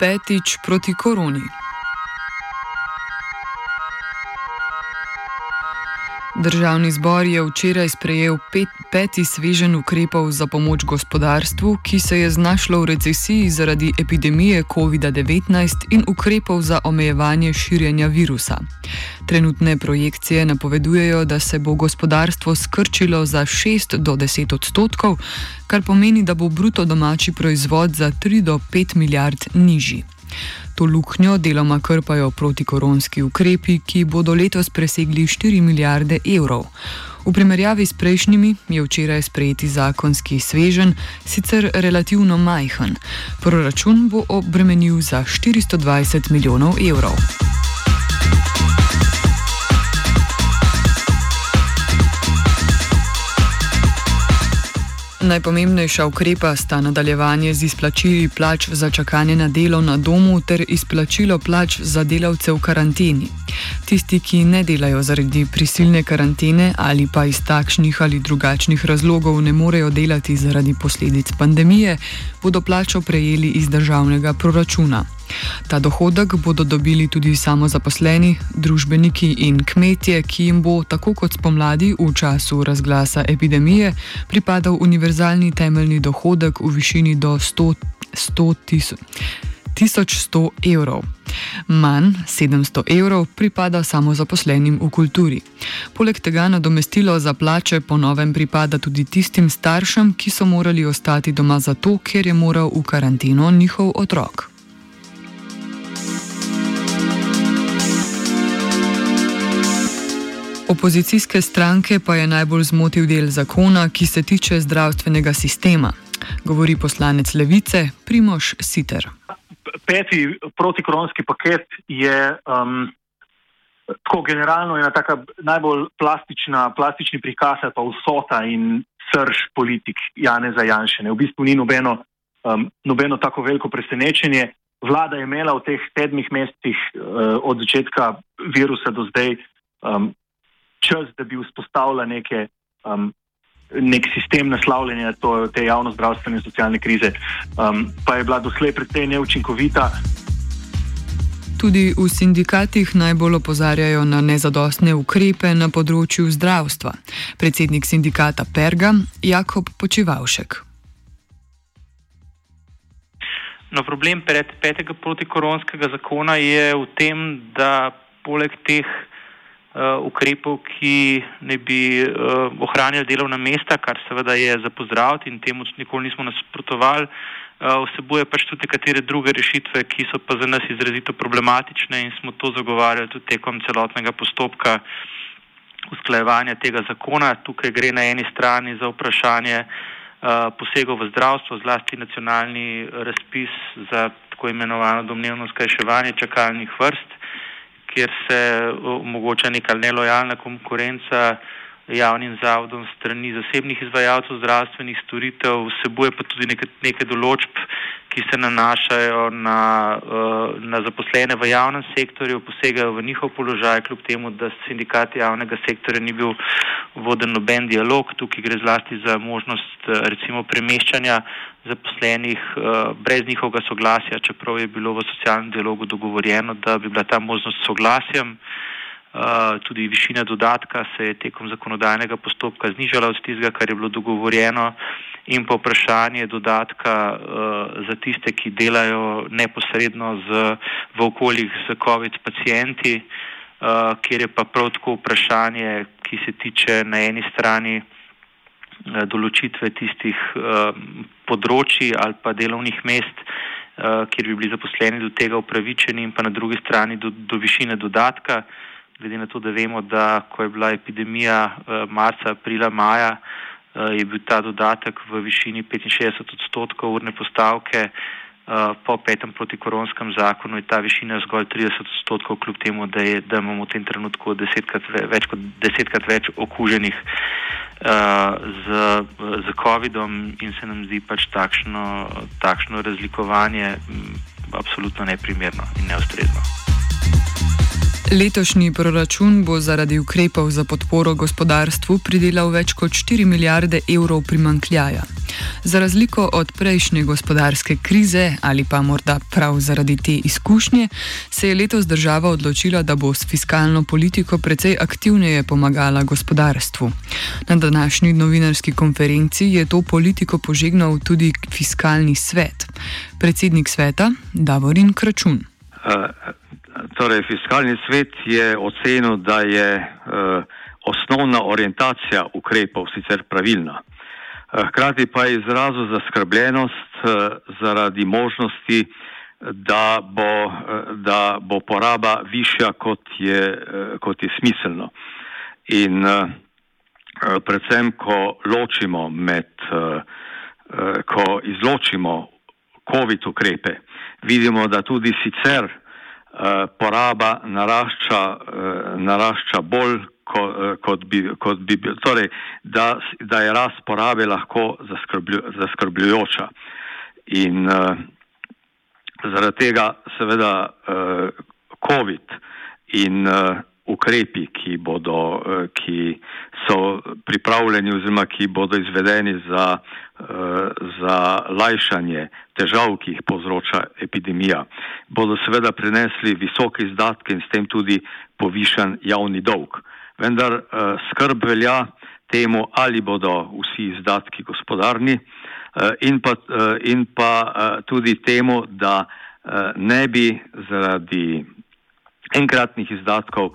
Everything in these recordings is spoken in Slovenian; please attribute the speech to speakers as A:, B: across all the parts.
A: Petič proti koroni. Državni zbor je včeraj sprejel pet, peti svežen ukrepov za pomoč gospodarstvu, ki se je znašlo v recesiji zaradi epidemije COVID-19 in ukrepov za omejevanje širjenja virusa. Trenutne projekcije napovedujejo, da se bo gospodarstvo skrčilo za 6 do 10 odstotkov, kar pomeni, da bo bruto domači proizvod za 3 do 5 milijard nižji. To luknjo deloma krpajo protikoronski ukrepi, ki bodo letos presegli 4 milijarde evrov. V primerjavi s prejšnjimi je včeraj sprejeti zakonski svežen, sicer relativno majhen. Proračun bo obremenil za 420 milijonov evrov. Najpomembnejša ukrepa sta nadaljevanje z izplačili plač za čakanje na delo na domu ter izplačilo plač za delavce v karanteni. Tisti, ki ne delajo zaradi prisilne karantene ali pa iz takšnih ali drugačnih razlogov ne morejo delati zaradi posledic pandemije, bodo plačo prejeli iz državnega proračuna. Ta dohodek bodo dobili tudi samozaposleni, družbeniki in kmetje, ki jim bo, tako kot spomladi v času razglasa epidemije, pripadal univerzalni temeljni dohodek v višini do 100 tisoč. 1100 evrov. Manj 700 evrov pripada samozaposlenim v kulturi. Poleg tega nadomestilo za plače po novem pripada tudi tistim staršem, ki so morali ostati doma zato, ker je moral v karanteno njihov otrok. Opozicijske stranke pa je najbolj zmotil del zakona, ki se tiče zdravstvenega sistema, govori poslanec Levice Primoš Siter.
B: Peti protikoronski paket je um, tako generalno ena taka najbolj plastična, plastični prikaz pa vsota in srž politik Jane Zajanšene. V bistvu ni nobeno, um, nobeno tako veliko presenečenje. Vlada je imela v teh sedmih mesecih uh, od začetka virusa do zdaj um, čas, da bi vzpostavila neke, um, nek sistem naslavljanja to, te javno zdravstvene in socialne krize, um, pa je bila doslej predvsej neučinkovita.
A: Tudi v sindikatih najbolj opozarjajo na nezadostne ukrepe na področju zdravstva. Predsednik sindikata Perga Jakob Počivalšek.
C: No, problem pred petega protikoronskega zakona je v tem, da poleg teh ukrepov, ki ne bi uh, ohranjali delovna mesta, kar seveda je za pozdraviti in temu nikoli nismo nasprotovali, uh, vsebuje pač tudi nekatere druge rešitve, ki so pa za nas izrazito problematične in smo to zagovarjali tudi tekom celotnega postopka usklajevanja tega zakona. Tukaj gre na eni strani za vprašanje posegov v zdravstvo, zlasti nacionalni razpis za tako imenovano domnevno skrajševanje čakalnih vrst kjer se omogoča neka nelojalna konkurenca javnim zavodom strani zasebnih izvajalcev zdravstvenih storitev, vsebuje pa tudi nekaj, nekaj določb, ki se nanašajo na, na zaposlene v javnem sektorju, posegajo v njihov položaj, kljub temu, da sindikati javnega sektorja ni bil voden noben dialog. Tukaj gre zlasti za možnost recimo premeščanja zaposlenih brez njihovega soglasja, čeprav je bilo v socialnem dialogu dogovorjeno, da bi bila ta možnost soglasjem. Uh, tudi višina dodatka se je tekom zakonodajnega postopka znižala od tistega, kar je bilo dogovorjeno. In pa vprašanje dodatka uh, za tiste, ki delajo neposredno z, v okoljih z COVID pacijenti, uh, kjer je pa prav tako vprašanje, ki se tiče na eni strani uh, določitve tistih uh, področji ali pa delovnih mest, uh, kjer bi bili zaposleni do tega upravičeni in pa na drugi strani do, do višine dodatka, glede na to, da vemo, da ko je bila epidemija uh, marca, aprila, maja, Eh, je bil ta dodatek v višini 65 odstotkov urne postavke, eh, po petem protikoronskem zakonu je ta višina zgolj 30 odstotkov, kljub temu, da, je, da imamo v tem trenutku desetkrat več kot desetkrat več okuženih z, z COVID-om in se nam zdi pač takšno, takšno razlikovanje m, absolutno neprimerno in neustrezno.
A: Letošnji proračun bo zaradi ukrepov za podporo gospodarstvu pridelal več kot 4 milijarde evrov primankljaja. Za razliko od prejšnje gospodarske krize ali pa morda prav zaradi te izkušnje, se je letos država odločila, da bo s fiskalno politiko precej aktivneje pomagala gospodarstvu. Na današnji novinarski konferenci je to politiko požegnal tudi fiskalni svet. Predsednik sveta Davorin Kračun.
D: Uh. Torej, fiskalni svet je ocenil, da je eh, osnovna orientacija ukrepov sicer pravilna. Eh, hkrati pa je izrazil zaskrbljenost eh, zaradi možnosti, da bo, eh, da bo poraba višja, kot je, eh, kot je smiselno. In eh, predvsem, ko ločimo med, eh, eh ko izločimo COVID ukrepe, vidimo, da tudi sicer Eh, poraba narašča, uh, narašča bolj, ko, uh, kot, bi, kot bi bil. Torej, da, da je rast porabe lahko zaskrblju, zaskrbljujoča. In uh, zaradi tega seveda COVID in ukrepi, ki, bodo, uh, ki so pripravljeni oziroma ki bodo izvedeni za, uh, za lajšanje težav, ki jih povzroča epidemija, bodo seveda prinesli visoke izdatke in s tem tudi povišan javni dolg. Vendar uh, skrb velja temu, ali bodo vsi izdatki gospodarni in pa, in pa tudi temu, da ne bi zaradi enkratnih izdatkov uh,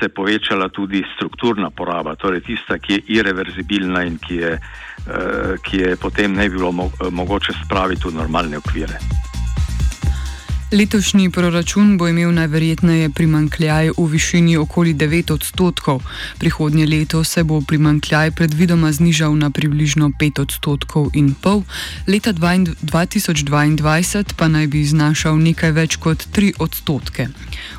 D: se povečala tudi strukturna poraba, torej tista, ki je irreverzibilna in ki je, uh, ki je potem ne bilo mo mogoče spraviti v normalne okvire.
A: Letošnji proračun bo imel najverjetneje primankljaj v višini okoli 9 odstotkov. Prihodnje leto se bo primankljaj predvidoma znižal na približno 5 odstotkov in pol, leta 2022 pa naj bi znašal nekaj več kot 3 odstotke.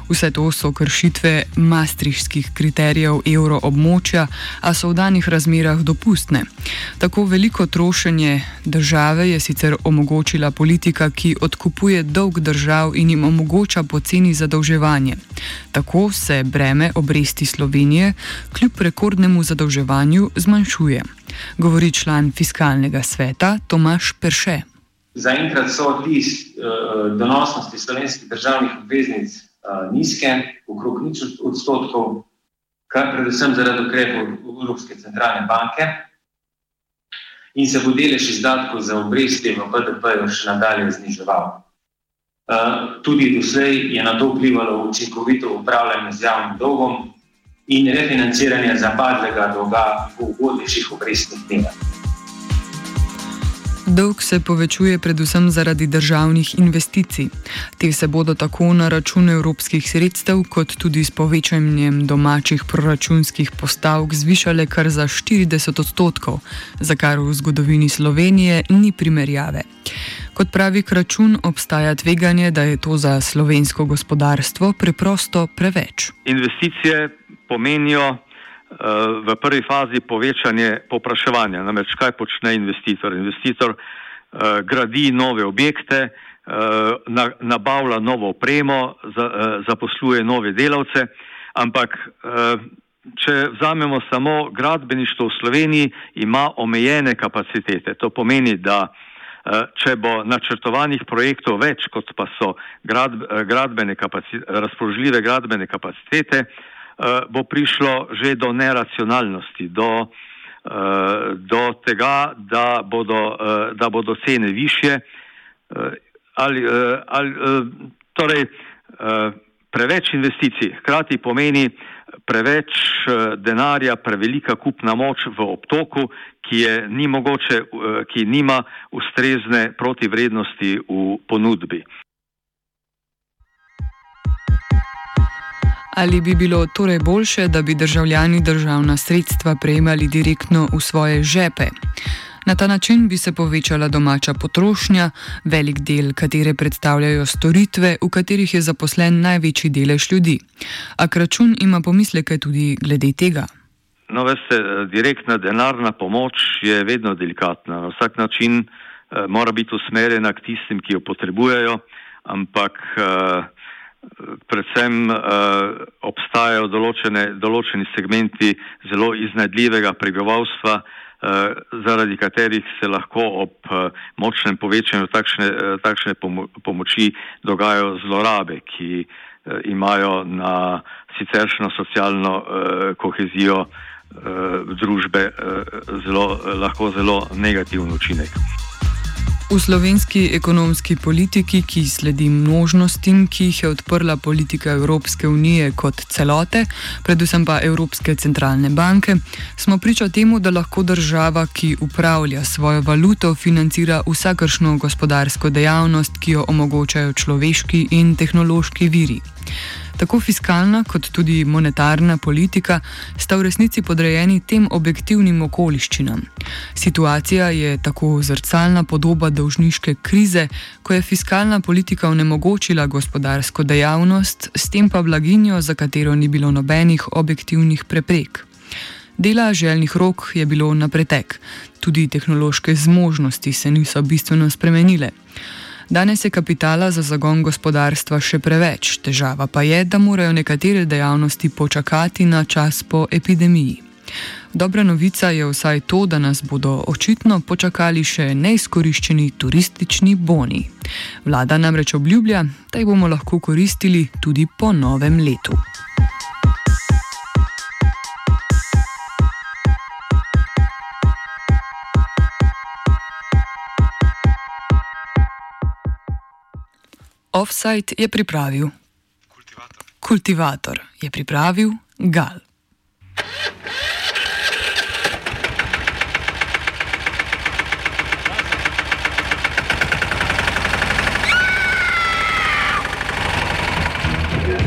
A: Vse to so kršitve maastrichtskih kriterijev evroobmočja, a so v danih razmerah dopustne. Tako veliko trošenje države je sicer omogočila politika, ki odkupuje dolg držav in jim omogoča poceni zadolževanje. Tako se breme obresti Slovenije kljub rekordnemu zadolževanju zmanjšuje. Govori član fiskalnega sveta Tomaš Perše.
E: Zaenkrat so ti uh, donosnosti slovenskih državnih obveznic nizke, okrog nič odstotkov, kar predvsem zaradi ukrepov Evropske centralne banke. In se bo delež izdatkov za obresti v BDP še nadalje zniževal. Uh, tudi doslej je na to vplivalo učinkovito upravljanje z javnim dolgom in refinanciranje zapadlega dolga v ugodnejših obrestnih merah.
A: Dolg se povečuje predvsem zaradi državnih investicij. Te se bodo tako na račun evropskih sredstev, kot tudi s povečanjem domačih proračunskih postavk zvišale kar za 40 odstotkov, za kar v zgodovini Slovenije ni primerjave. Kot pravi račun, obstaja tveganje, da je to za slovensko gospodarstvo preprosto preveč.
D: Investicije pomenijo v prvi fazi povečanje popraševanja. Namreč kaj počne investitor? Investitor uh, gradi nove objekte, uh, nabavlja novo opremo, za, uh, zaposluje nove delavce, ampak uh, če vzamemo samo gradbeništvo v Sloveniji, ima omejene kapacitete. To pomeni, da uh, če bo načrtovanih projektov več, kot pa so grad, gradbene razpoložljive gradbene kapacitete, Eh, bo prišlo že do neracionalnosti, do, do tega, da bodo, da bodo cene više. Ali, ali, torej, preveč investicij hkrati pomeni preveč denarja, prevelika kupna moč v obtoku, ki, je, ni mogoče, ki nima ustrezne protivrednosti v ponudbi.
A: Ali bi bilo torej boljše, da bi državljani državna sredstva prejemali direktno v svoje žepe? Na ta način bi se povečala domača potrošnja, velik del katere predstavljajo storitve, v katerih je zaposlen največji delež ljudi. A račun ima pomisleke tudi glede tega.
D: No, veste, direktna denarna pomoč je vedno delikatna. Na vsak način uh, mora biti usmerjena k tistim, ki jo potrebujejo, ampak uh, predvsem uh, obstajajo določene, določeni segmenti zelo iznajdljivega prebivalstva, uh, zaradi katerih se lahko ob uh, močnem povečanju takšne, uh, takšne pomo pomoči dogajajo zlorabe, ki uh, imajo na siceršno socialno uh, kohezijo uh, družbe uh, zelo, uh, lahko zelo negativen učinek.
A: V slovenski ekonomski politiki, ki sledi možnostim, ki jih je odprla politika Evropske unije kot celote, predvsem pa Evropske centralne banke, smo priča temu, da lahko država, ki upravlja svojo valuto, financira vsakršno gospodarsko dejavnost, ki jo omogočajo človeški in tehnološki viri. Tako fiskalna kot tudi monetarna politika sta v resnici podrejeni tem objektivnim okoliščinam. Situacija je tako zrcalna podoba dolžniške krize, ko je fiskalna politika onemogočila gospodarsko dejavnost, s tem pa blaginjo, za katero ni bilo nobenih objektivnih preprek. Dela željnih rok je bilo na pretek, tudi tehnološke zmožnosti se niso bistveno spremenile. Danes je kapitala za zagon gospodarstva še preveč, težava pa je, da morajo nekatere dejavnosti počakati na čas po epidemiji. Dobra novica je vsaj to, da nas bodo očitno počakali še neizkoriščeni turistični boni. Vlada namreč obljublja, da jih bomo lahko koristili tudi po novem letu. Offside je pripravil Kultivator. Kultivator je pripravil Gal.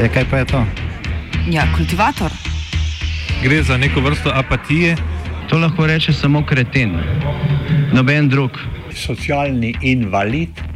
F: E, kaj pa je to?
G: Ja, kultivator.
H: Gre za neko vrsto apatije.
I: To lahko reče samo kreten, noben drug.
J: Socialni invalid